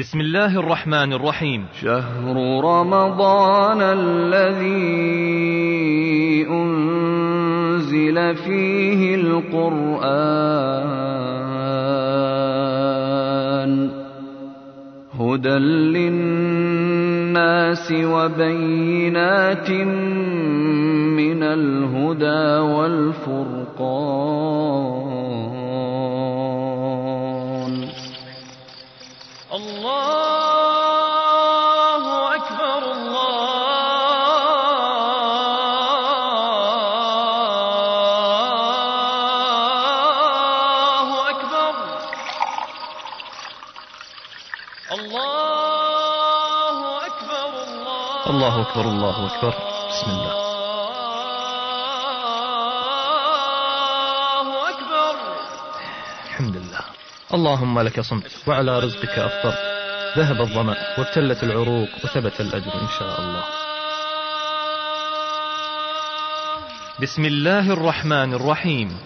بسم الله الرحمن الرحيم. شهر رمضان الذي أنزل فيه القرآن هدى للناس وبينات من الهدى والفرقان أكبر الله أكبر. بسم الله. الله أكبر. الحمد لله. اللهم لك صمت وعلى رزقك أفطرت ذهب الظمأ وابتلت العروق وثبت الأجر إن شاء الله. بسم الله الرحمن الرحيم.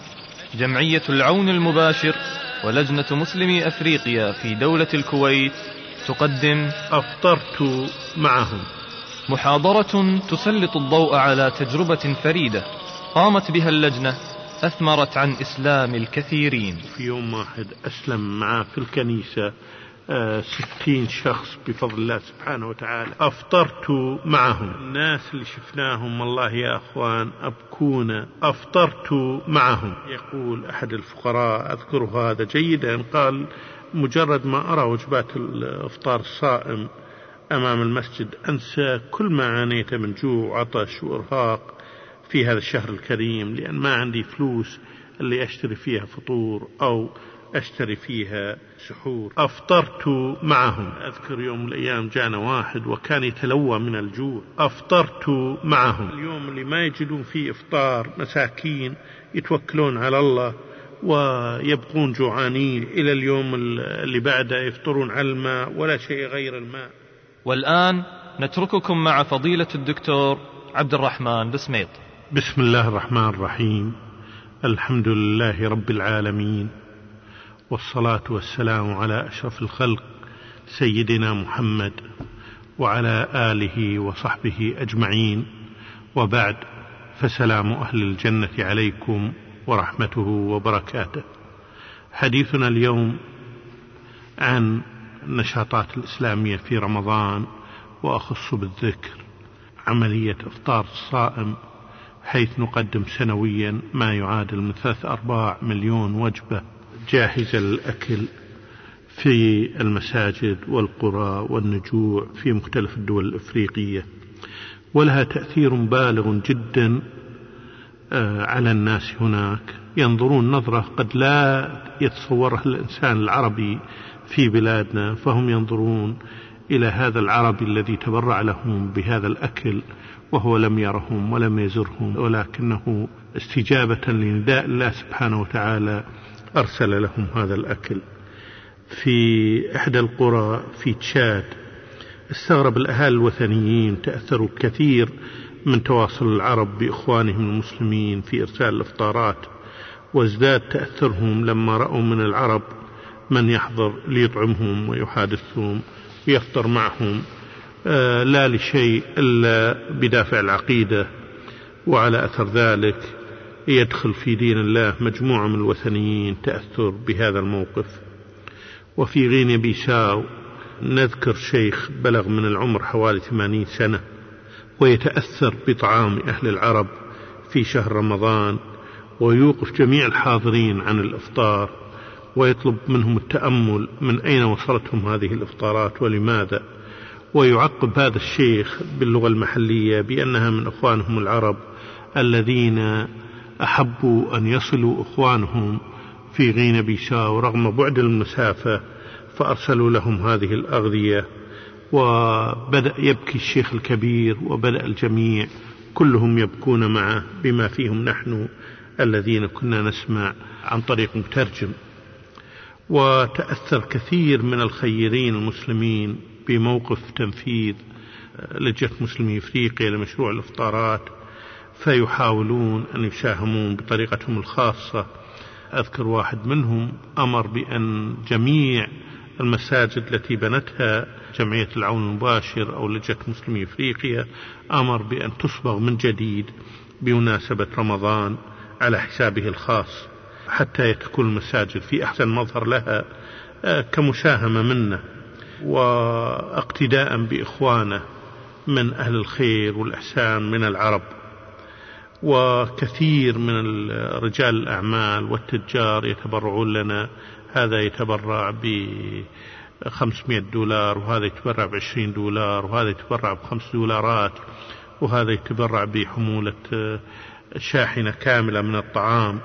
جمعية العون المباشر ولجنة مسلمي أفريقيا في دولة الكويت تقدم أفطرت معهم. محاضرة تسلط الضوء على تجربة فريدة قامت بها اللجنة أثمرت عن إسلام الكثيرين. في يوم واحد أسلم معاه في الكنيسة آه، ستين شخص بفضل الله سبحانه وتعالى. أفطرت معهم. الناس اللي شفناهم والله يا أخوان أبكونا أفطرت معهم. يقول أحد الفقراء أذكر هذا جيدا قال مجرد ما أرى وجبات الإفطار الصائم أمام المسجد أنسى كل ما عانيت من جوع وعطش وإرهاق في هذا الشهر الكريم لأن ما عندي فلوس اللي أشتري فيها فطور أو أشتري فيها سحور. أفطرت معهم. أذكر يوم من الأيام جانا واحد وكان يتلوى من الجوع. أفطرت معهم. اليوم اللي ما يجدون فيه إفطار مساكين يتوكلون على الله ويبقون جوعانين. إلى اليوم اللي بعده يفطرون على الماء ولا شيء غير الماء. والآن نترككم مع فضيلة الدكتور عبد الرحمن بسميط. بسم الله الرحمن الرحيم. الحمد لله رب العالمين. والصلاة والسلام على أشرف الخلق سيدنا محمد وعلى آله وصحبه أجمعين. وبعد فسلام أهل الجنة عليكم ورحمته وبركاته. حديثنا اليوم عن النشاطات الإسلامية في رمضان وأخص بالذكر عملية إفطار الصائم حيث نقدم سنويا ما يعادل من ثلاث أرباع مليون وجبة جاهزة للأكل في المساجد والقرى والنجوع في مختلف الدول الإفريقية. ولها تأثير بالغ جدا على الناس هناك. ينظرون نظرة قد لا يتصورها الإنسان العربي في بلادنا فهم ينظرون إلى هذا العربي الذي تبرع لهم بهذا الأكل وهو لم يرهم ولم يزرهم ولكنه استجابة لنداء الله سبحانه وتعالى أرسل لهم هذا الأكل. في إحدى القرى في تشاد استغرب الأهالي الوثنيين تأثروا كثير من تواصل العرب بإخوانهم المسلمين في إرسال الإفطارات وازداد تأثرهم لما رأوا من العرب من يحضر ليطعمهم ويحادثهم ويفطر معهم آه لا لشيء إلا بدافع العقيدة وعلى أثر ذلك يدخل في دين الله مجموعة من الوثنيين تأثر بهذا الموقف. وفي غينيا بيساو نذكر شيخ بلغ من العمر حوالي ثمانين سنة ويتأثر بطعام أهل العرب في شهر رمضان ويوقف جميع الحاضرين عن الإفطار. ويطلب منهم التأمل من أين وصلتهم هذه الإفطارات ولماذا؟ ويعقب هذا الشيخ باللغة المحلية بأنها من إخوانهم العرب الذين أحبوا أن يصلوا إخوانهم في غينيا بيساو رغم بعد المسافة فأرسلوا لهم هذه الأغذية وبدأ يبكي الشيخ الكبير وبدأ الجميع كلهم يبكون معه بما فيهم نحن الذين كنا نسمع عن طريق مترجم. وتأثر كثير من الخيرين المسلمين بموقف تنفيذ لجنة مسلمي إفريقيا لمشروع الإفطارات فيحاولون أن يساهمون بطريقتهم الخاصة. أذكر واحد منهم أمر بأن جميع المساجد التي بنتها جمعية العون المباشر أو لجنة مسلمي إفريقيا أمر بأن تصبغ من جديد بمناسبة رمضان على حسابه الخاص. حتى تكون المساجد في أحسن مظهر لها آه، كمساهمة منا واقتداء بإخوانه من أهل الخير والإحسان من العرب. وكثير من رجال الأعمال والتجار يتبرعون لنا. هذا يتبرع ب 500 دولار وهذا يتبرع ب 20 دولار وهذا يتبرع بخمس دولارات وهذا يتبرع بحمولة آه، شاحنة كاملة من الطعام.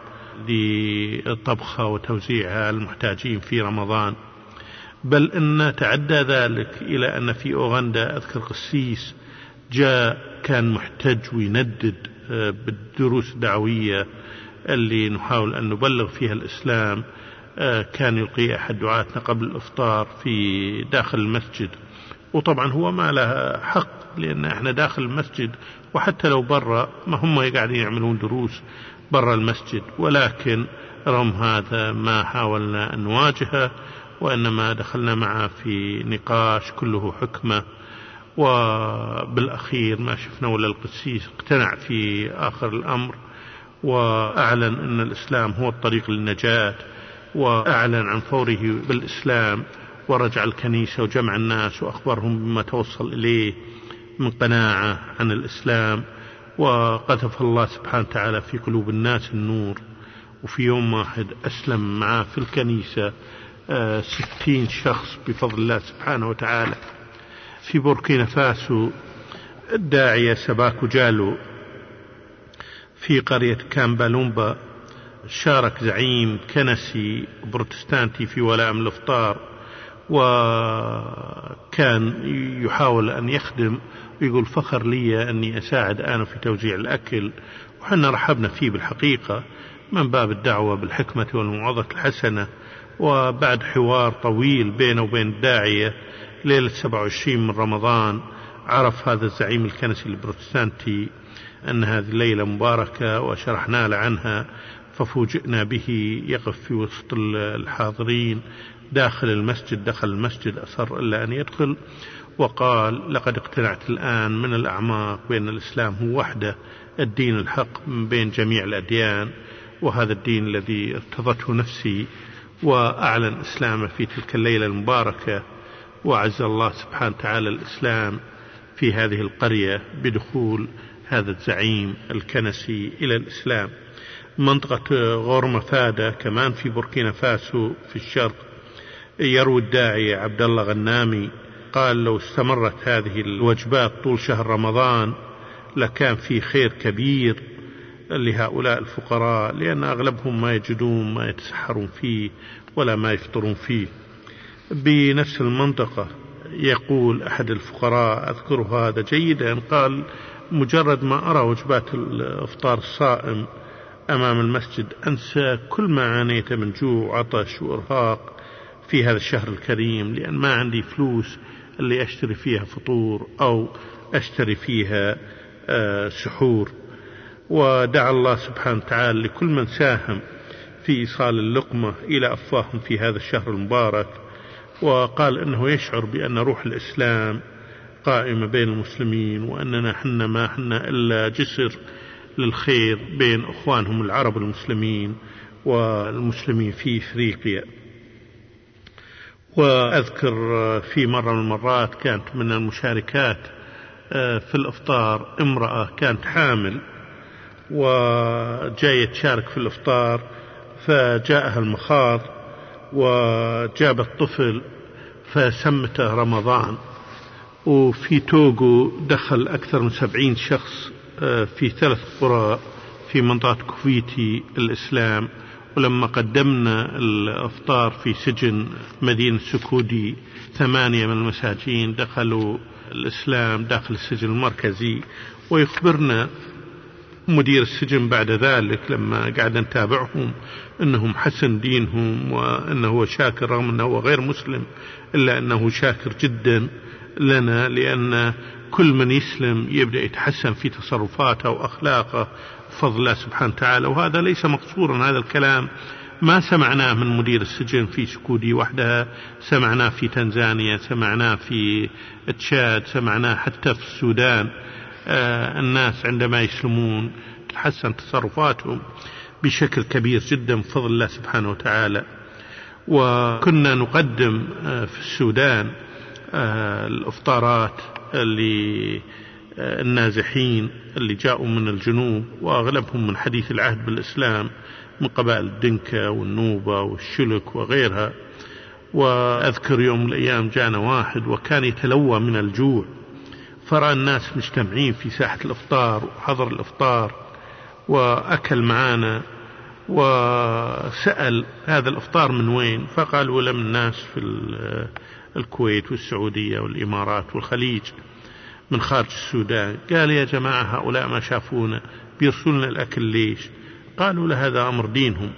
لطبخها وتوزيعها المحتاجين في رمضان. بل أن تعدى ذلك إلى أن في أوغندا أذكر قسيس جاء كان محتج ويندد آه، بالدروس الدعوية اللي نحاول أن نبلغ فيها الإسلام. آه، كان يلقي أحد دعاتنا قبل الإفطار في داخل المسجد. وطبعا هو ما له حق لأن إحنا داخل المسجد وحتى لو برا ما هم قاعدين يعملون دروس برا المسجد ولكن رغم هذا ما حاولنا أن نواجهه وإنما دخلنا معه في نقاش كله حكمة. وبالأخير ما شفنا ولا القسيس اقتنع في آخر الأمر وأعلن أن الإسلام هو الطريق للنجاة وأعلن عن فوره بالإسلام ورجع الكنيسة وجمع الناس وأخبرهم بما توصل إليه. من قناعة عن الإسلام وقذف الله سبحانه وتعالى في قلوب الناس النور. وفي يوم واحد أسلم معاه في الكنيسة آه، ستين شخص بفضل الله سبحانه وتعالى. في بوركينا فاسو الداعية سباكو جالو. في قرية كامبالومبا شارك زعيم كنسي بروتستانتي في ولائم الإفطار. وكان يحاول أن يخدم ويقول فخر لي أني أساعد أنا في توزيع الأكل وحنا رحبنا فيه بالحقيقة من باب الدعوة بالحكمة والموعظة الحسنة وبعد حوار طويل بينه وبين الداعية ليلة 27 من رمضان عرف هذا الزعيم الكنسي البروتستانتي أن هذه الليلة مباركة وشرحنا له عنها ففوجئنا به يقف في وسط الحاضرين داخل المسجد دخل المسجد أصر إلا أن يدخل. وقال لقد اقتنعت الآن من الأعماق بأن الإسلام هو وحده الدين الحق من بين جميع الأديان وهذا الدين الذي ارتضته نفسي وأعلن إسلامه في تلك الليلة المباركة وعز الله سبحانه وتعالى الإسلام في هذه القرية بدخول هذا الزعيم الكنسي إلى الإسلام. منطقة غورمفادة كمان في بوركينا فاسو في الشرق يروي الداعية عبد الله غنامي قال لو استمرت هذه الوجبات طول شهر رمضان لكان في خير كبير لهؤلاء الفقراء لأن أغلبهم ما يجدون ما يتسحرون فيه ولا ما يفطرون فيه. بنفس المنطقة يقول أحد الفقراء أذكر هذا جيدا قال مجرد ما أرى وجبات الإفطار الصائم أمام المسجد أنسى كل ما عانيت من جوع وعطش وإرهاق في هذا الشهر الكريم لأن ما عندي فلوس اللي أشتري فيها فطور أو أشتري فيها آه، سحور. ودعا الله سبحانه وتعالى لكل من ساهم في إيصال اللقمة إلى أفواههم في هذا الشهر المبارك. وقال أنه يشعر بأن روح الإسلام قائمة بين المسلمين وأننا حنا ما حنا إلا جسر للخير بين أخوانهم العرب المسلمين والمسلمين في إفريقيا. وأذكر في مرة من المرات كانت من المشاركات آه، في الإفطار امرأة كانت حامل وجاية تشارك في الإفطار فجاءها المخاض وجابت طفل فسمته رمضان. وفي توغو دخل أكثر من سبعين شخص آه، في ثلاث قرى في منطقة كوفيتي الإسلام. ولما قدمنا الأفطار في سجن مدينة سوكودي ثمانية من المساجين دخلوا الإسلام داخل السجن المركزي ويخبرنا مدير السجن بعد ذلك لما قاعد نتابعهم إنهم حسن دينهم وإنه هو شاكر رغم إنه هو غير مسلم إلا إنه شاكر جدا لنا لأن كل من يسلم يبدأ يتحسن في تصرفاته وأخلاقه بفضل الله سبحانه وتعالى. وهذا ليس مقصورا هذا الكلام ما سمعناه من مدير السجن في سكودي وحدها سمعناه في تنزانيا سمعناه في تشاد سمعناه حتى في السودان. آه، الناس عندما يسلمون تحسن تصرفاتهم بشكل كبير جدا بفضل الله سبحانه وتعالى. وكنا نقدم آه، في السودان آه، الإفطارات للنازحين اللي جاءوا من الجنوب وأغلبهم من حديث العهد بالإسلام من قبائل الدنكا والنوبة والشلك وغيرها. وأذكر يوم من الأيام جانا واحد وكان يتلوى من الجوع. فرأى الناس مجتمعين في ساحة الإفطار وحضر الإفطار وأكل معانا وسأل هذا الإفطار من وين؟ فقالوا له من الناس في الكويت والسعودية والإمارات والخليج. من خارج السودان. قال يا جماعة هؤلاء ما شافونا بيرسلنا الأكل ليش؟ قالوا له هذا أمر دينهم.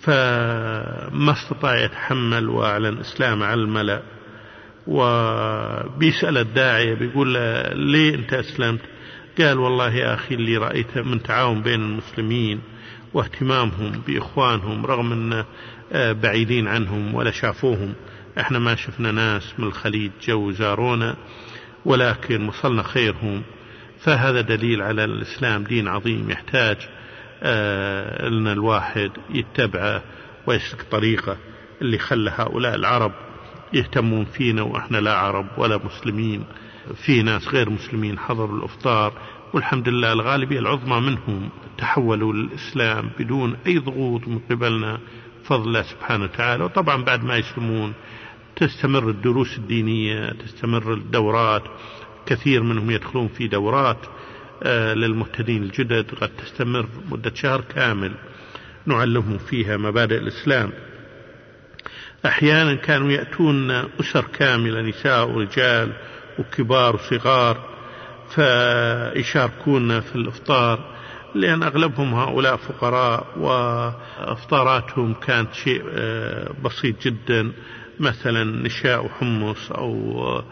فما استطاع يتحمل وأعلن إسلامه على الملأ. وبيسأل الداعية بيقول له ليه أنت أسلمت؟ قال والله يا أخي اللي رأيته من تعاون بين المسلمين واهتمامهم بإخوانهم رغم أن آه، بعيدين عنهم ولا شافوهم. إحنا ما شفنا ناس من الخليج جو زارونا. ولكن وصلنا خيرهم. فهذا دليل على الإسلام دين عظيم يحتاج آه، أن الواحد يتبعه ويسلك طريقة اللي خلى هؤلاء العرب يهتمون فينا وإحنا لا عرب ولا مسلمين. في ناس غير مسلمين حضروا الإفطار والحمد لله الغالبية العظمى منهم تحولوا للإسلام بدون أي ضغوط من قبلنا. فضل الله سبحانه وتعالى. وطبعا بعد ما يسلمون تستمر الدروس الدينية تستمر الدورات كثير منهم يدخلون في دورات آه، للمهتدين الجدد قد تستمر مدة شهر كامل نعلمهم فيها مبادئ الإسلام. أحيانا كانوا يأتون أسر كاملة نساء ورجال وكبار وصغار فيشاركون في الإفطار لأن أغلبهم هؤلاء فقراء وإفطاراتهم كانت شيء آه، بسيط جدا. مثلا نشاء وحمص أو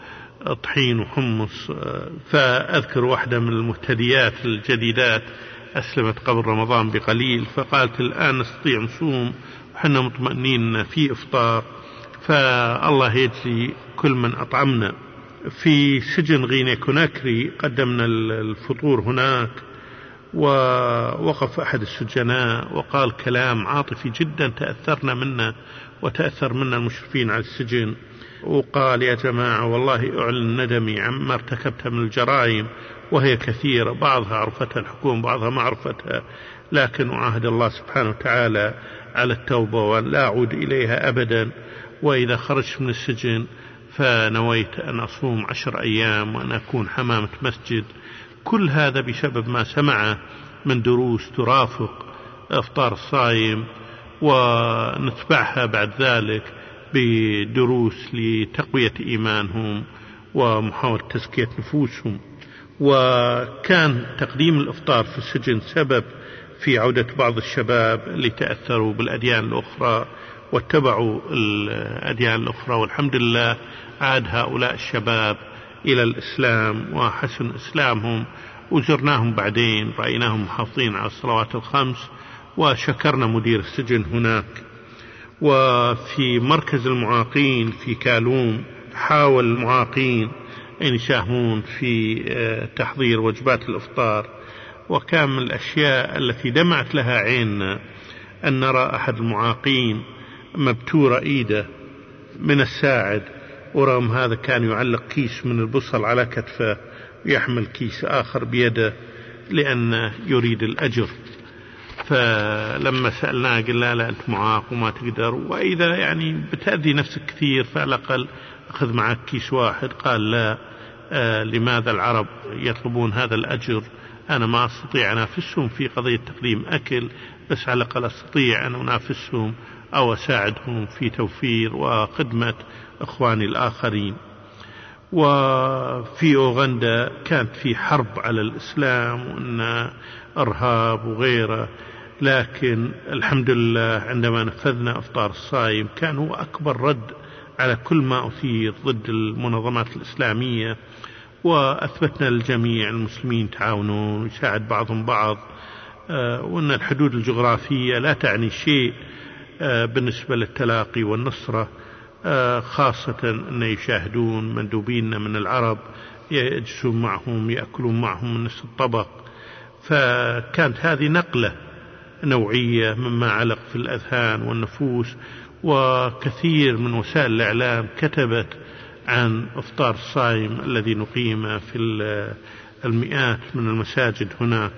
طحين وحمص فأذكر واحدة من المهتديات الجديدات أسلمت قبل رمضان بقليل فقالت الآن نستطيع نصوم وحنا مطمئنين في إفطار فالله يجزي كل من أطعمنا. في سجن غيني كوناكري قدمنا الفطور هناك ووقف أحد السجناء وقال كلام عاطفي جدا تأثرنا منه. وتأثر منا المشرفين على السجن. وقال يا جماعة والله أعلن ندمي عما ارتكبت من الجرائم وهي كثيرة بعضها عرفتها الحكومة بعضها ما عرفتها. لكن أعاهد الله سبحانه وتعالى على التوبة وأن لا أعود إليها أبدا. وإذا خرجت من السجن فنويت أن أصوم عشر أيام وأن أكون حمامة مسجد. كل هذا بسبب ما سمعه من دروس ترافق أفطار الصايم ونتبعها بعد ذلك بدروس لتقوية إيمانهم ومحاولة تزكية نفوسهم. وكان تقديم الإفطار في السجن سبب في عودة بعض الشباب اللي تأثروا بالأديان الأخرى واتبعوا الأديان الأخرى. والحمد لله عاد هؤلاء الشباب إلى الإسلام وحسن إسلامهم. وزرناهم بعدين رأيناهم محافظين على الصلوات الخمس وشكرنا مدير السجن هناك. وفي مركز المعاقين في كالوم حاول المعاقين أن يساهمون في آه، تحضير وجبات الإفطار. وكان من الأشياء التي دمعت لها عيننا أن نرى أحد المعاقين مبتورة إيده من الساعد ورغم هذا كان يعلق كيس من البصل على كتفه ويحمل كيس آخر بيده لأنه يريد الأجر. فلما سألناه قلنا لا أنت معاق وما تقدر. وإذا يعني بتأذي نفسك كثير فعلى الأقل أخذ معك كيس واحد. قال لا آه لماذا العرب يطلبون هذا الأجر؟ أنا ما أستطيع أنافسهم في قضية تقديم أكل بس على الأقل أستطيع أن أنافسهم أو أساعدهم في توفير وخدمة إخواني الآخرين. وفي أوغندا كانت في حرب على الإسلام وأن إرهاب وغيره لكن الحمد لله عندما نفذنا إفطار الصائم كان هو أكبر رد على كل ما أثير ضد المنظمات الإسلامية وأثبتنا للجميع المسلمين يتعاونون ويساعد بعضهم بعض آه، وإن الحدود الجغرافية لا تعني شيء آه، بالنسبة للتلاقي والنصرة. خاصة أن يشاهدون مندوبين من العرب يجلسون معهم يأكلون معهم من نفس الطبق. فكانت هذه نقلة نوعية مما علق في الأذهان والنفوس وكثير من وسائل الإعلام كتبت عن إفطار الصائم الذي نقيم في المئات من المساجد هناك.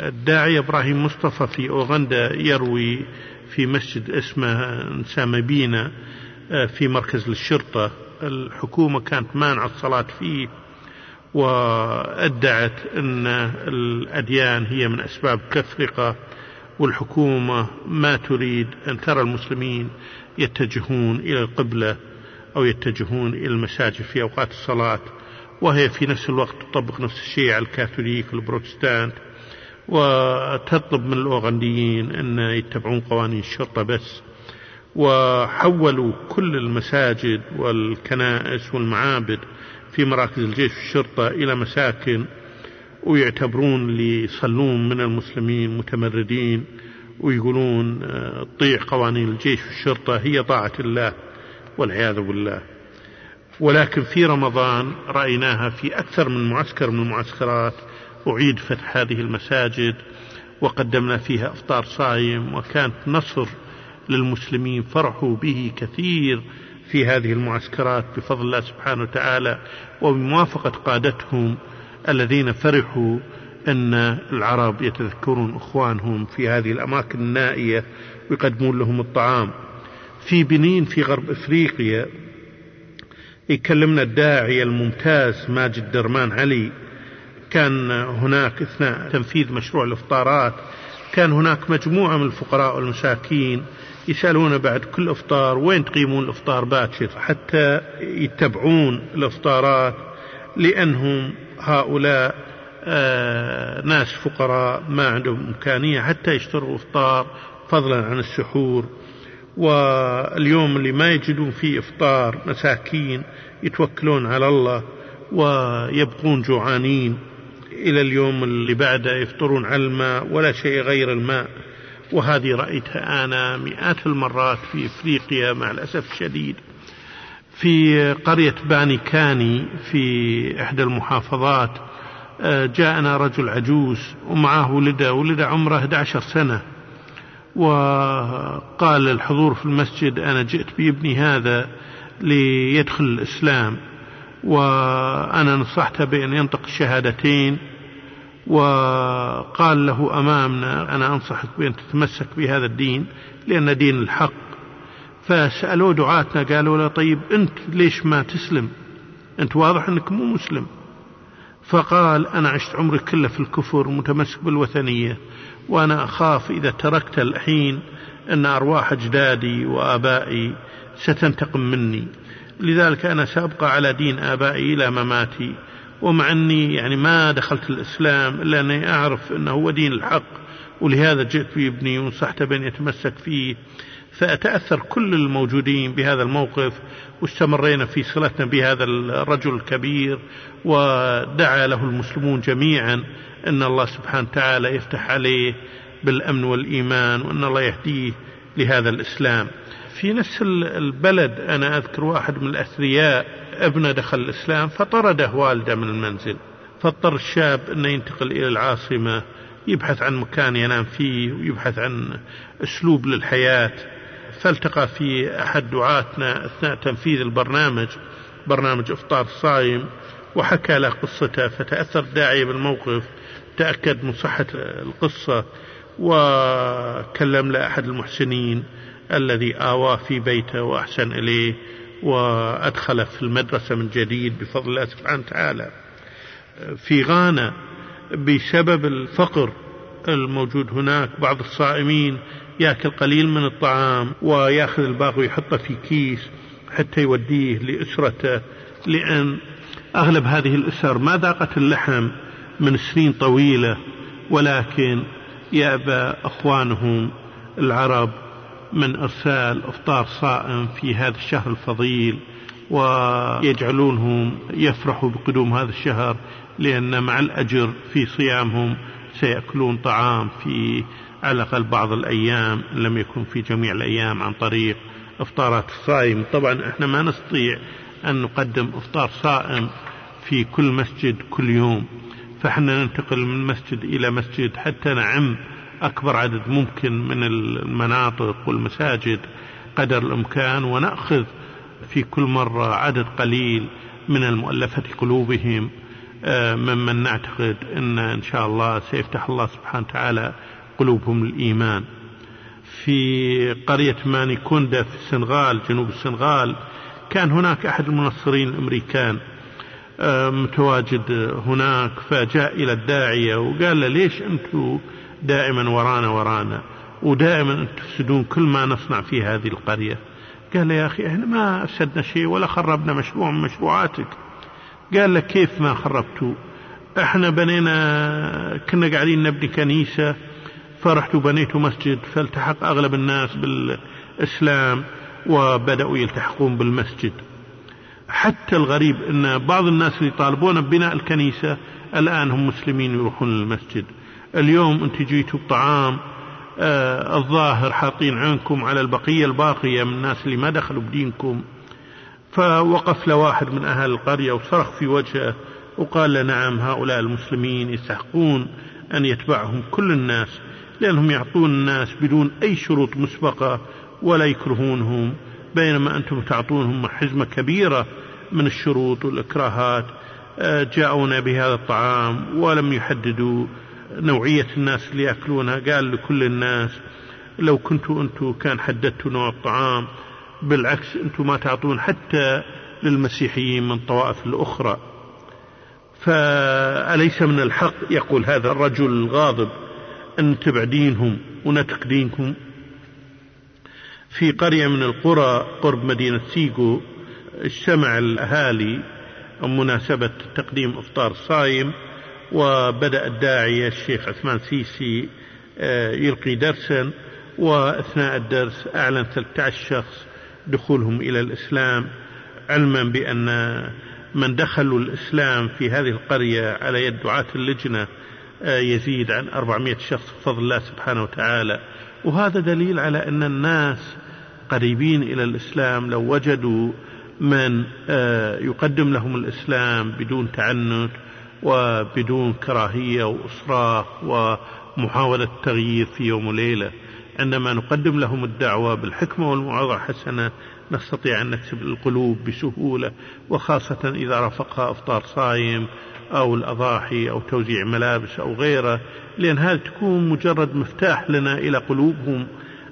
الداعية إبراهيم مصطفى في أوغندا يروي في مسجد اسمه سامبينا آه، في مركز للشرطة. الحكومة كانت مانعة الصلاة فيه وأدعت أن الأديان هي من أسباب التفرقة والحكومة ما تريد أن ترى المسلمين يتجهون إلى القبلة أو يتجهون إلى المساجد في أوقات الصلاة. وهي في نفس الوقت تطبق نفس الشيء على الكاثوليك والبروتستانت وتطلب من الأوغنديين أن يتبعون قوانين الشرطة بس. وحولوا كل المساجد والكنائس والمعابد في مراكز الجيش والشرطة إلى مساكن ويعتبرون اللي يصلون من المسلمين متمردين ويقولون طيع قوانين الجيش والشرطة هي طاعة الله والعياذ بالله. ولكن في رمضان رأيناها في أكثر من معسكر من المعسكرات. أعيد فتح هذه المساجد وقدمنا فيها أفطار صايم وكانت نصر للمسلمين فرحوا به كثير في هذه المعسكرات بفضل الله سبحانه وتعالى وبموافقة قادتهم الذين فرحوا أن العرب يتذكرون إخوانهم في هذه الأماكن النائية ويقدمون لهم الطعام. في بنين في غرب إفريقيا يكلمنا الداعية الممتاز ماجد درمان علي. كان هناك إثناء تنفيذ مشروع الإفطارات كان هناك مجموعة من الفقراء والمساكين يسألون بعد كل افطار وين تقيمون الأفطار؟ باكر حتى يتبعون الأفطارات لأنهم هؤلاء آه ناس فقراء ما عندهم إمكانية حتى يشتروا أفطار فضلا عن السحور. واليوم اللي ما يجدون فيه أفطار مساكين يتوكلون على الله ويبقون جوعانين. إلى اليوم اللي بعده يفطرون على الماء ولا شيء غير الماء. وهذه رأيتها أنا مئات المرات في إفريقيا مع الأسف الشديد. في قرية باني كاني في إحدى المحافظات آه، جاءنا رجل عجوز ومعه ولده ولده عمره 11 سنة. وقال الحضور في المسجد أنا جئت بابني هذا ليدخل الإسلام وأنا نصحته بأن ينطق الشهادتين وقال له أمامنا أنا أنصحك بأن تتمسك بهذا الدين لأن دين الحق. فسألوا دعاتنا قالوا له طيب أنت ليش ما تسلم؟ أنت واضح أنك مو مسلم. فقال أنا عشت عمري كله في الكفر متمسك بالوثنية وأنا أخاف إذا تركت الحين أن أرواح أجدادي وآبائي ستنتقم مني. لذلك أنا سأبقى على دين آبائي إلى مماتي. ومع أني يعني ما دخلت الإسلام إلا أني أعرف أنه هو دين الحق ولهذا جئت بابني ونصحته بأن يتمسك فيه. فأتأثر كل الموجودين بهذا الموقف واستمرينا في صلتنا بهذا الرجل الكبير ودعا له المسلمون جميعا أن الله سبحانه وتعالى يفتح عليه بالأمن والإيمان وأن الله يهديه لهذا الإسلام. في نفس البلد أنا أذكر واحد من الأثرياء ابنه دخل الإسلام فطرده والده من المنزل فاضطر الشاب أنه ينتقل إلى العاصمة يبحث عن مكان ينام فيه ويبحث عن أسلوب للحياة. فالتقى في أحد دعاتنا أثناء تنفيذ البرنامج برنامج إفطار الصائم وحكى له قصته فتأثر الداعية بالموقف تأكد من صحة القصة وكلم لأحد المحسنين الذي آواه في بيته وأحسن إليه. وأدخله في المدرسة من جديد بفضل الله سبحانه وتعالى. في غانا بسبب الفقر الموجود هناك بعض الصائمين يأكل قليل من الطعام ويأخذ الباقي ويحطه في كيس حتى يوديه لأسرته لأن أغلب هذه الأسر ما ذاقت اللحم من سنين طويلة ولكن يأبى أخوانهم العرب من إرسال إفطار صائم في هذا الشهر الفضيل ويجعلونهم يفرحوا بقدوم هذا الشهر لأن مع الأجر في صيامهم سيأكلون طعام في على الأقل بعض الأيام لم يكن في جميع الأيام عن طريق إفطارات الصائم. طبعا إحنا ما نستطيع أن نقدم إفطار صائم في كل مسجد كل يوم فإحنا ننتقل من مسجد إلى مسجد حتى نعم أكبر عدد ممكن من المناطق والمساجد قدر الإمكان ونأخذ في كل مرة عدد قليل من المؤلفة قلوبهم آه، ممن نعتقد أن إن شاء الله سيفتح الله سبحانه وتعالى قلوبهم للإيمان. في قرية ماني كوندا في السنغال جنوب السنغال كان هناك أحد المنصرين الأمريكان آه، متواجد هناك فجاء إلى الداعية وقال له ليش أنتم دائما ورانا ورانا. ودائما تفسدون كل ما نصنع في هذه القرية. قال يا أخي إحنا ما أفسدنا شيء ولا خربنا مشروع من مشروعاتك. قال له كيف ما خربتوا؟ إحنا بنينا كنا قاعدين نبني كنيسة فرحتوا بنيتوا مسجد فالتحق أغلب الناس بالإسلام وبدأوا يلتحقون بالمسجد. حتى الغريب أن بعض الناس اللي يطالبون ببناء الكنيسة الآن هم مسلمين يروحون للمسجد. اليوم أنت جيتوا بطعام آه الظاهر حاطين عينكم على البقية الباقية من الناس اللي ما دخلوا بدينكم. فوقف له واحد من أهل القرية وصرخ في وجهه وقال له نعم هؤلاء المسلمين يستحقون أن يتبعهم كل الناس لأنهم يعطون الناس بدون أي شروط مسبقة ولا يكرهونهم بينما أنتم تعطونهم حزمة كبيرة من الشروط والإكراهات آه، جاءونا بهذا الطعام ولم يحددوا نوعية الناس اللي يأكلونها. قال لكل الناس لو كنتوا أنتم كان حددتوا نوع الطعام بالعكس أنتم ما تعطون حتى للمسيحيين من الطوائف الأخرى. فأليس من الحق يقول هذا الرجل الغاضب أن نتبع دينهم ونتق دينكم؟ في قرية من القرى قرب مدينة سيغو اجتمع الأهالي مناسبة تقديم إفطار صايم. وبدأ الداعية الشيخ عثمان سيسي آه، يلقي درسا وأثناء الدرس أعلن 13 شخص دخولهم إلى الإسلام علما بأن من دخلوا الإسلام في هذه القرية على يد دعاة اللجنة آه، يزيد عن 400 شخص بفضل الله سبحانه وتعالى. وهذا دليل على أن الناس قريبين إلى الإسلام لو وجدوا من آه، يقدم لهم الإسلام بدون تعنت وبدون كراهية وإصرار ومحاولة تغيير في يوم وليلة. عندما نقدم لهم الدعوة بالحكمة والموعظة الحسنة نستطيع أن نكسب القلوب بسهولة وخاصة إذا رافقها إفطار صايم أو الأضاحي أو توزيع ملابس أو غيره لأن هذه تكون مجرد مفتاح لنا إلى قلوبهم.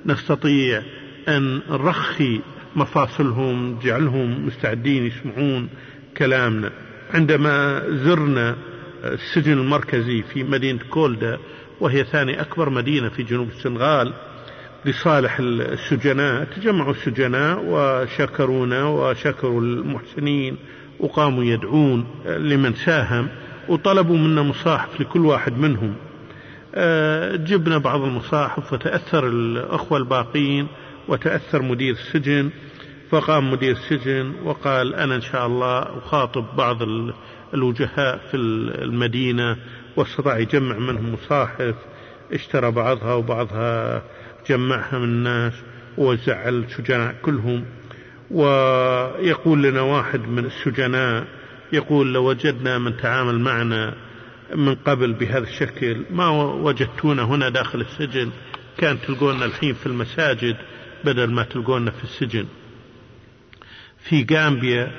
نستطيع أن نرخي مفاصلهم جعلهم مستعدين يسمعون كلامنا. عندما زرنا السجن المركزي في مدينة كولدا وهي ثاني أكبر مدينة في جنوب السنغال لصالح السجناء تجمعوا السجناء وشكرونا وشكروا المحسنين وقاموا يدعون لمن ساهم وطلبوا منا مصاحف لكل واحد منهم. آه، جبنا بعض المصاحف وتأثر الأخوة الباقين وتأثر مدير السجن فقام مدير السجن وقال أنا إن شاء الله أخاطب بعض الوجهاء في المدينة واستطاع يجمع منهم مصاحف اشترى بعضها وبعضها جمعها من الناس ووزع على السجناء كلهم. ويقول لنا واحد من السجناء يقول لو وجدنا من تعامل معنا من قبل بهذا الشكل ما وجدتونا هنا داخل السجن كان تلقونا الحين في المساجد بدل ما تلقونا في السجن. في غامبيا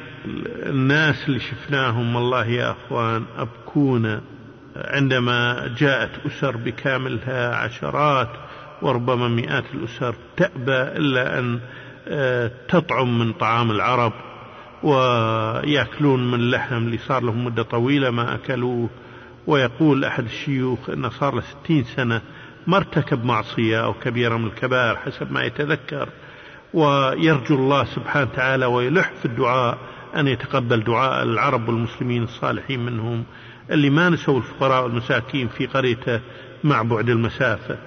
الناس اللي شفناهم والله يا أخوان ابكونا عندما جاءت أسر بكاملها عشرات وربما مئات الأسر تأبى إلا أن آه، تطعم من طعام العرب ويأكلون من اللحم اللي صار لهم مدة طويلة ما أكلوه. ويقول أحد الشيوخ أنه صار له ستين سنة ما ارتكب معصية أو كبيرة من الكبائر حسب ما يتذكر. ويرجو الله سبحانه وتعالى ويلح في الدعاء أن يتقبل دعاء العرب والمسلمين الصالحين منهم اللي ما نسوا الفقراء والمساكين في قريته مع بعد المسافة.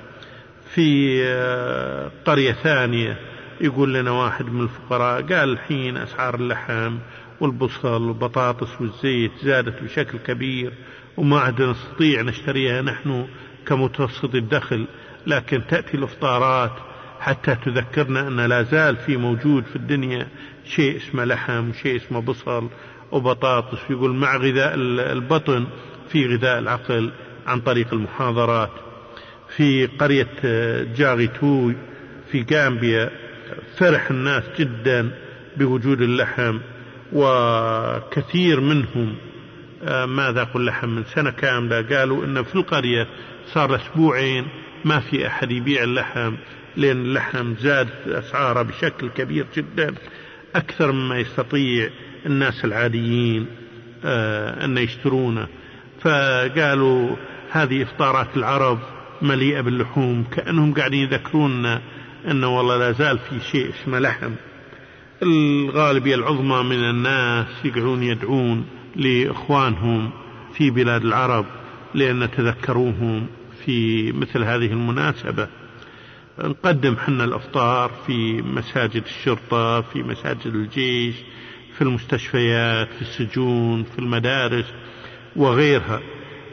في آه، قرية ثانية يقول لنا واحد من الفقراء قال الحين أسعار اللحم والبصل والبطاطس والزيت زادت بشكل كبير وما عاد نستطيع نشتريها نحن كمتوسط الدخل لكن تأتي الإفطارات حتى تذكرنا أن لا زال في موجود في الدنيا شيء اسمه لحم شيء اسمه بصل وبطاطس. يقول مع غذاء البطن في غذاء العقل عن طريق المحاضرات. في قرية جاغيتوي في غامبيا فرح الناس جدا بوجود اللحم وكثير منهم آه، ما ذاقوا اللحم من سنة كاملة قالوا إن في القرية صار أسبوعين ما في أحد يبيع اللحم. لأن اللحم زاد أسعاره بشكل كبير جدا. أكثر مما يستطيع الناس العاديين آه، أن يشترونه. فقالوا هذه إفطارات العرب مليئة باللحوم كأنهم قاعدين يذكروننا أنه والله لا زال في شيء اسمه لحم. الغالبية العظمى من الناس يقعدون يدعون لإخوانهم في بلاد العرب لأن تذكروهم في مثل هذه المناسبة. نقدم حنا الأفطار في مساجد الشرطة في مساجد الجيش في المستشفيات في السجون في المدارس وغيرها.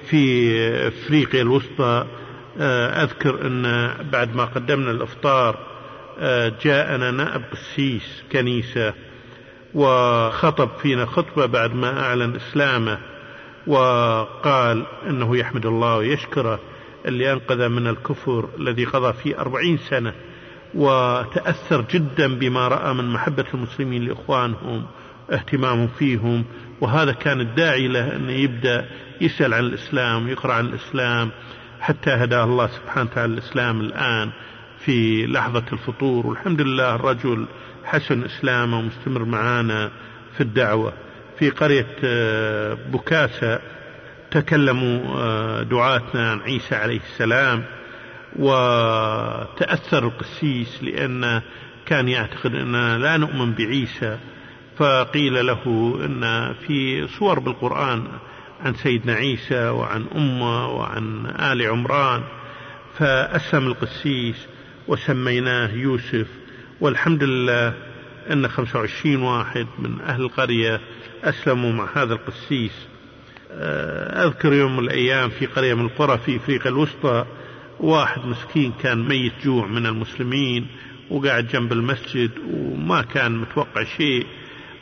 في أفريقيا الوسطى آه، أذكر أن بعد ما قدمنا الأفطار آه، جاءنا نائب قسيس كنيسة وخطب فينا خطبة بعد ما أعلن إسلامه وقال إنه يحمد الله ويشكره اللي أنقذ من الكفر الذي قضى فيه أربعين سنة وتأثر جدا بما رأى من محبة المسلمين لإخوانهم اهتمامهم فيهم وهذا كان الداعي له أن يبدأ يسأل عن الإسلام ويقرأ عن الإسلام حتى هداه الله سبحانه وتعالى الإسلام الآن في لحظة الفطور. والحمد لله الرجل حسن إسلامه ومستمر معانا في الدعوة. في قرية آه، بكاسة تكلموا آه، دعاتنا عن عيسى عليه السلام وتأثر القسيس لأن كان يعتقد أننا لا نؤمن بعيسى. فقيل له إن في صور بالقرآن عن سيدنا عيسى وعن أمه وعن آل عمران. فاسلم القسيس وسميناه يوسف. والحمد لله إن 25 واحد من أهل القرية أسلموا مع هذا القسيس. أذكر يوم من الأيام في قرية من القرى في إفريقيا الوسطى واحد مسكين كان ميت جوع من المسلمين وقاعد جنب المسجد وما كان متوقع شيء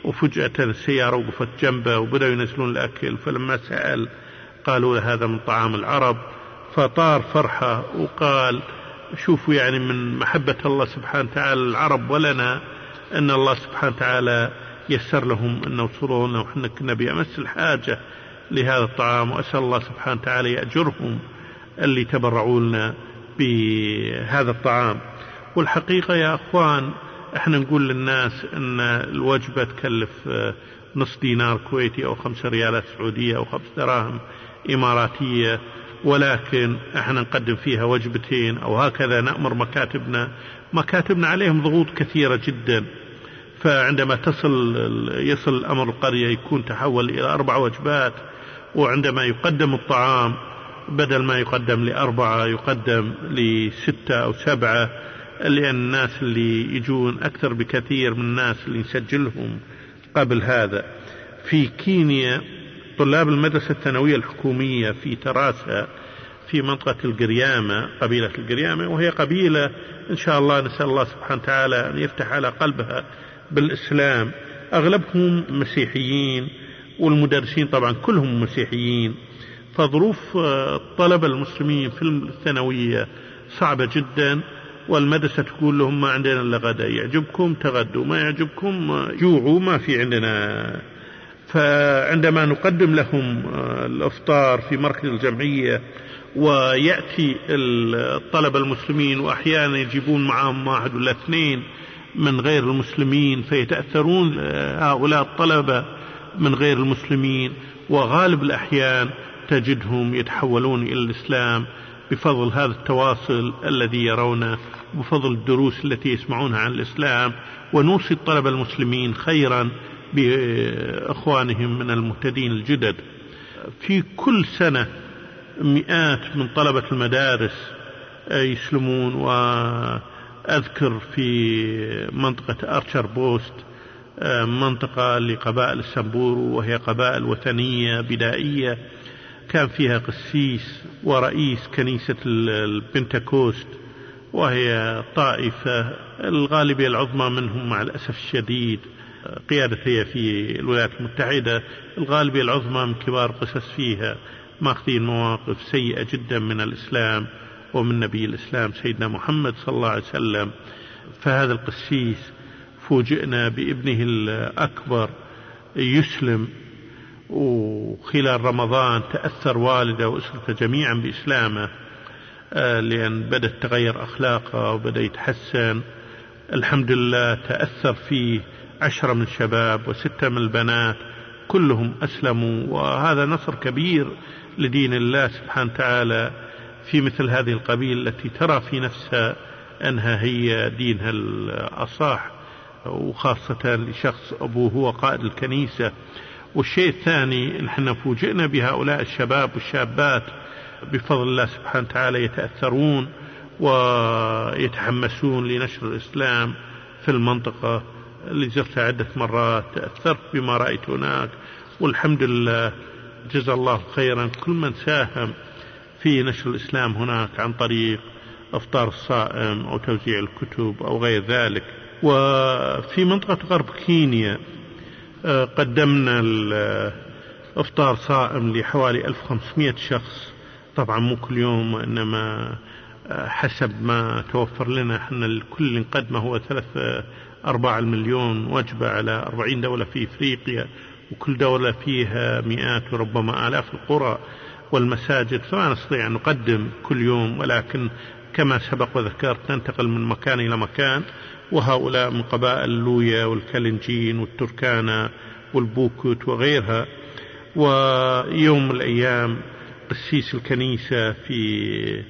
وفجأة السيارة وقفت جنبه وبدأوا ينزلون الأكل فلما سأل قالوا له هذا من طعام العرب فطار فرحة وقال شوفوا يعني من محبة الله سبحانه وتعالى العرب ولنا أن الله سبحانه وتعالى يسر لهم أن وصلوا لنا وحنا كنا بأمس الحاجة. لهذا الطعام وأسأل الله سبحانه وتعالى يأجرهم اللي تبرعوا لنا بهذا الطعام. والحقيقة يا أخوان إحنا نقول للناس إن الوجبة تكلف آه، نص دينار كويتي أو خمس ريالات سعودية أو خمس دراهم إماراتية. ولكن إحنا نقدم فيها وجبتين أو هكذا نأمر مكاتبنا. مكاتبنا عليهم ضغوط كثيرة جدا. فعندما تصل يصل الأمر القرية يكون تحول إلى أربع وجبات. وعندما يقدم الطعام بدل ما يقدم لأربعة يقدم لستة أو سبعة لأن الناس اللي يجون أكثر بكثير من الناس اللي نسجلهم قبل هذا. في كينيا طلاب المدرسة الثانوية الحكومية في تراسا في منطقة القريامة قبيلة القريامة وهي قبيلة إن شاء الله نسأل الله سبحانه وتعالى أن يفتح على قلبها بالإسلام. أغلبهم مسيحيين والمدرسين طبعا كلهم مسيحيين. فظروف الطلبة المسلمين في الثانوية صعبة جدا والمدرسة تقول لهم ما عندنا إلا غدا يعجبكم تغدوا ما يعجبكم جوعوا ما في عندنا. فعندما نقدم لهم آه، الإفطار في مركز الجمعية ويأتي الطلبه المسلمين واحيانا يجيبون معهم واحد ولا اثنين من غير المسلمين فيتأثرون آه، هؤلاء الطلبة من غير المسلمين وغالب الأحيان تجدهم يتحولون إلى الإسلام بفضل هذا التواصل الذي يرونه بفضل الدروس التي يسمعونها عن الإسلام ونوصي الطلبة المسلمين خيرا بإخوانهم من المهتدين الجدد. في كل سنة مئات من طلبة المدارس يسلمون وأذكر في منطقة أرشر بوست منطقة لقبائل السنبورو وهي قبائل وثنية بدائية. كان فيها قسيس ورئيس كنيسة البنتكوست وهي طائفة الغالبية العظمى منهم مع الأسف الشديد قيادة هي في الولايات المتحدة. الغالبية العظمى من كبار قسس فيها ماخذين مواقف سيئة جدا من الإسلام ومن نبي الإسلام سيدنا محمد صلى الله عليه وسلم. فهذا القسيس فوجئنا بابنه الأكبر يسلم وخلال رمضان تأثر والده وأسرته جميعا بإسلامه آه، لأن بدأت تغير أخلاقه وبدأ يتحسن. الحمد لله تأثر فيه عشرة من الشباب وستة من البنات كلهم أسلموا. وهذا نصر كبير لدين الله سبحانه وتعالى في مثل هذه القبيلة التي ترى في نفسها أنها هي دينها الأصح. وخاصة لشخص أبوه هو قائد الكنيسة. والشيء الثاني نحن فوجئنا بهؤلاء الشباب والشابات بفضل الله سبحانه وتعالى يتأثرون ويتحمسون لنشر الإسلام في المنطقة اللي زرتها عدة مرات تأثرت بما رأيت هناك. والحمد لله جزا الله خيرا كل من ساهم في نشر الإسلام هناك عن طريق أفطار الصائم أو توزيع الكتب أو غير ذلك. وفي منطقة غرب كينيا آه، قدمنا افطار صائم لحوالي 1500 شخص. طبعا مو كل يوم وإنما آه، حسب ما توفر لنا إحنا الكل نقدمه هو ثلاث أرباع المليون وجبة على أربعين دولة في إفريقيا وكل دولة فيها مئات وربما آلاف القرى. والمساجد فما نستطيع أن نقدم كل يوم ولكن كما سبق وذكرت ننتقل من مكان إلى مكان وهؤلاء من قبائل اللويا والكلنجين والتركانا والبوكوت وغيرها. ويوم من الأيام قسيس الكنيسة في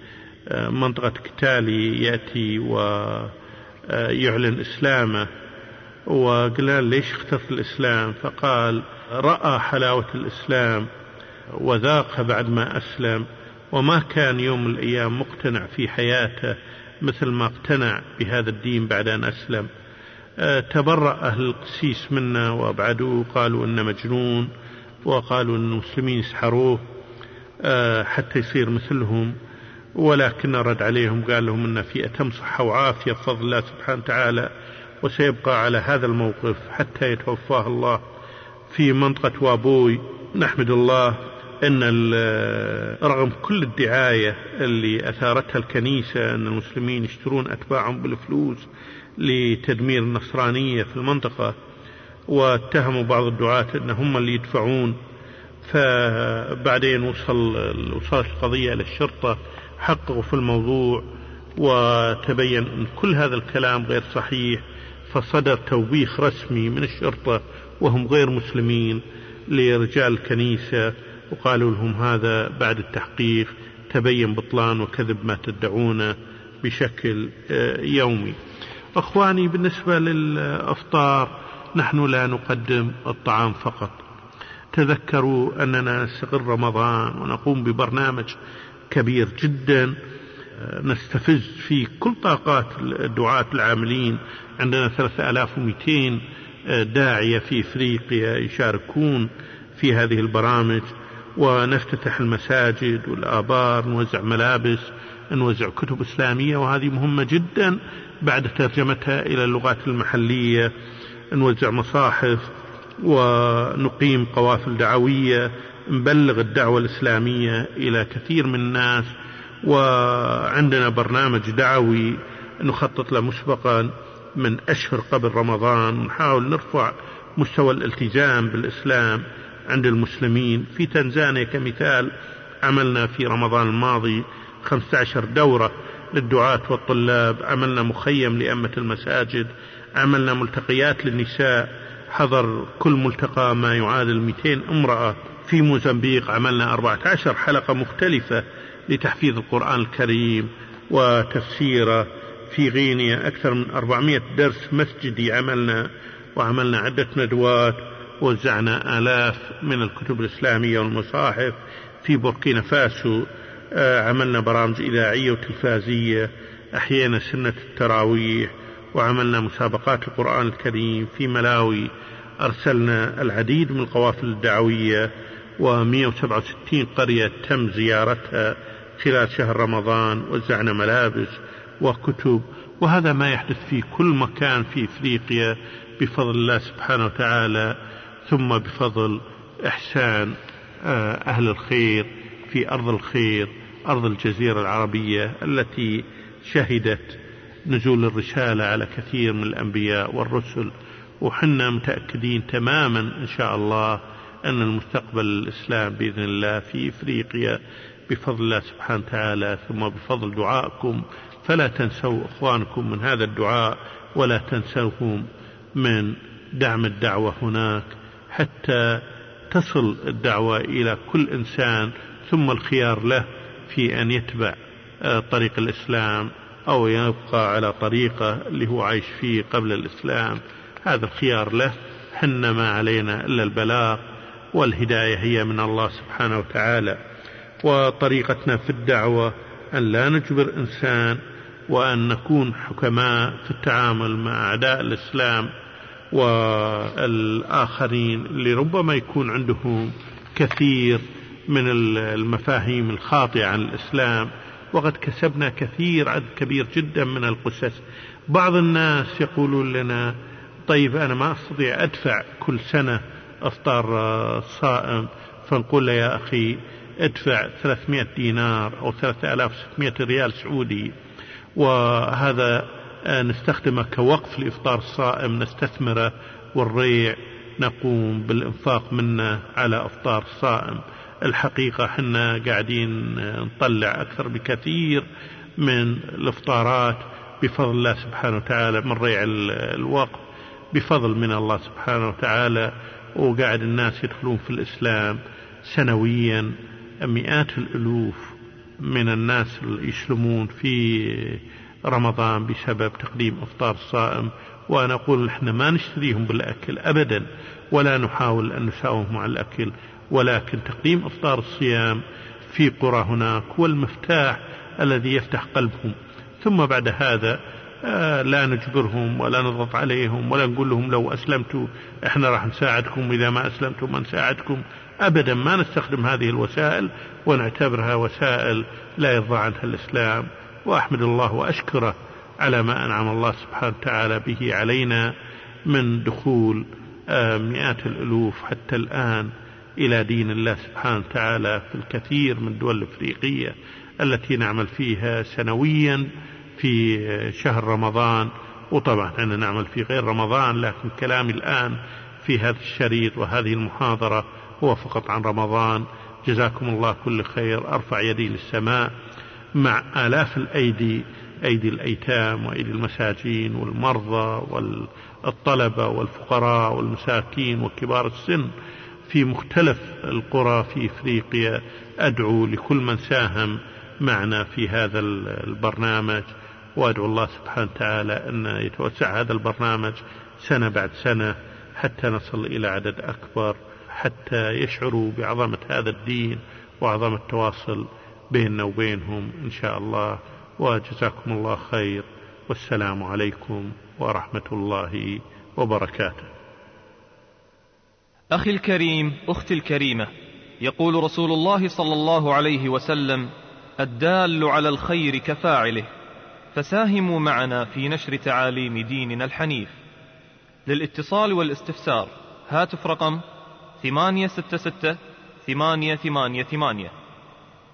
آه، منطقة كتالي يأتي ويعلن إسلامه. وقلنا ليش اخترت الإسلام؟ فقال رأى حلاوة الإسلام. وذاقها بعد ما أسلم وما كان يوم الأيام مقتنع في حياته مثل ما اقتنع بهذا الدين بعد أن أسلم. آه، تبرأ أهل القسيس منا وأبعدوه قالوا إنه مجنون وقالوا أن المسلمين يسحروه آه، حتى يصير مثلهم. ولكن رد عليهم قال لهم أن في أتم صحة وعافية بفضل الله سبحانه وتعالى وسيبقى على هذا الموقف حتى يتوفاه الله في منطقة وابوي نحمد الله إن رغم كل الدعاية اللي أثارتها الكنيسة إن المسلمين يشترون أتباعهم بالفلوس لتدمير النصرانية في المنطقة واتهموا بعض الدعاة إن هم اللي يدفعون فبعدين وصل وصلت القضية إلى الشرطة حققوا في الموضوع وتبين إن كل هذا الكلام غير صحيح فصدر توبيخ رسمي من الشرطة وهم غير مسلمين لرجال الكنيسة. وقالوا لهم هذا بعد التحقيق تبين بطلان وكذب ما تدعونه بشكل آه، يومي. أخواني بالنسبة للأفطار نحن لا نقدم الطعام فقط. تذكروا أننا نستغل رمضان ونقوم ببرنامج كبير جدا آه، نستفز فيه كل طاقات الدعاة العاملين. عندنا 3200 آه، داعية في إفريقيا يشاركون في هذه البرامج. ونفتتح المساجد والآبار نوزع ملابس نوزع كتب إسلامية وهذه مهمة جدا بعد ترجمتها إلى اللغات المحلية. نوزع مصاحف ونقيم قوافل دعوية نبلغ الدعوة الإسلامية إلى كثير من الناس. وعندنا برنامج دعوي نخطط له مسبقا من أشهر قبل رمضان. نحاول نرفع مستوى الالتزام بالإسلام. عند المسلمين. في تنزانيا كمثال عملنا في رمضان الماضي 15 دورة للدعاة والطلاب. عملنا مخيم لأمة المساجد. عملنا ملتقيات للنساء. حضر كل ملتقى ما يعادل 200 امرأة. في موزمبيق عملنا 14 حلقة مختلفة لتحفيظ القرآن الكريم وتفسيره. في غينيا أكثر من 400 درس مسجدي عملنا وعملنا عدة ندوات وزعنا آلاف من الكتب الإسلامية والمصاحف في بوركينا فاسو. آه، عملنا برامج إذاعية وتلفازية أحيينا سنة التراويح وعملنا مسابقات القرآن الكريم في ملاوي. أرسلنا العديد من القوافل الدعوية و167 قرية تم زيارتها خلال شهر رمضان. وزعنا ملابس وكتب وهذا ما يحدث في كل مكان في إفريقيا. بفضل الله سبحانه وتعالى ثم بفضل إحسان آه، أهل الخير في أرض الخير أرض الجزيرة العربية التي شهدت نزول الرسالة على كثير من الأنبياء والرسل. وحنا متأكدين تماما إن شاء الله أن المستقبل الإسلام بإذن الله في إفريقيا بفضل الله سبحانه وتعالى. ثم بفضل دعائكم فلا تنسوا إخوانكم من هذا الدعاء ولا تنسوهم من دعم الدعوة هناك. حتى تصل الدعوة إلى كل إنسان ثم الخيار له في أن يتبع آه، طريق الإسلام أو يبقى على طريقة اللي هو عايش فيه قبل الإسلام. هذا الخيار له حنا ما علينا إلا البلاغ والهداية هي من الله سبحانه وتعالى. وطريقتنا في الدعوة أن لا نجبر إنسان وأن نكون حكماء في التعامل مع أعداء الإسلام. والآخرين اللي ربما يكون عندهم كثير من المفاهيم الخاطئة عن الإسلام. وقد كسبنا كثير عدد كبير جدا من القسس. بعض الناس يقولون لنا طيب أنا ما أستطيع أدفع كل سنة أفطار الصائم فنقول له يا أخي ادفع 300 دينار أو 3600 ريال سعودي. وهذا نستخدمه كوقف لإفطار الصائم نستثمره والريع نقوم بالإنفاق منه على أفطار الصائم الحقيقة حنا قاعدين نطلع أكثر بكثير من الإفطارات بفضل الله سبحانه وتعالى من ريع الوقت بفضل من الله سبحانه وتعالى. وقاعد الناس يدخلون في الإسلام سنويا مئات الألوف من الناس يسلمون في رمضان بسبب تقديم إفطار الصائم وأنا أقول إحنا ما نشتريهم بالأكل ابدا ولا نحاول أن نساومهم على الأكل ولكن تقديم إفطار الصيام في قرى هناك هو المفتاح الذي يفتح قلبهم. ثم بعد هذا آه، لا نجبرهم ولا نضغط عليهم ولا نقول لهم لو أسلمتوا إحنا راح نساعدكم إذا ما اسلمتوا ما نساعدكم. ابدا ما نستخدم هذه الوسائل ونعتبرها وسائل لا يرضى عنها الإسلام. وأحمد الله وأشكره على ما أنعم الله سبحانه وتعالى به علينا من دخول آه، مئات الألوف حتى الآن إلى دين الله سبحانه وتعالى في الكثير من الدول الافريقيه التي نعمل فيها سنويا في شهر رمضان. وطبعا أنا نعمل في غير رمضان لكن كلامي الآن في هذا الشريط وهذه المحاضرة هو فقط عن رمضان. جزاكم الله كل خير. أرفع يدي للسماء. مع آلاف الأيدي أيدي الأيتام وأيدي المساجين والمرضى والطلبة والفقراء والمساكين وكبار السن في مختلف القرى في إفريقيا. أدعو لكل من ساهم معنا في هذا البرنامج. وأدعو الله سبحانه وتعالى أن يتوسع هذا البرنامج سنة بعد سنة حتى نصل إلى عدد أكبر حتى يشعروا بعظمة هذا الدين وعظمة التواصل بيننا وبينهم إن شاء الله وجزاكم الله خير. والسلام عليكم ورحمة الله وبركاته. أخي الكريم أختي الكريمة يقول رسول الله صلى الله عليه وسلم الدال على الخير كفاعله فساهموا معنا في نشر تعاليم ديننا الحنيف. للاتصال والاستفسار هاتف رقم 866 888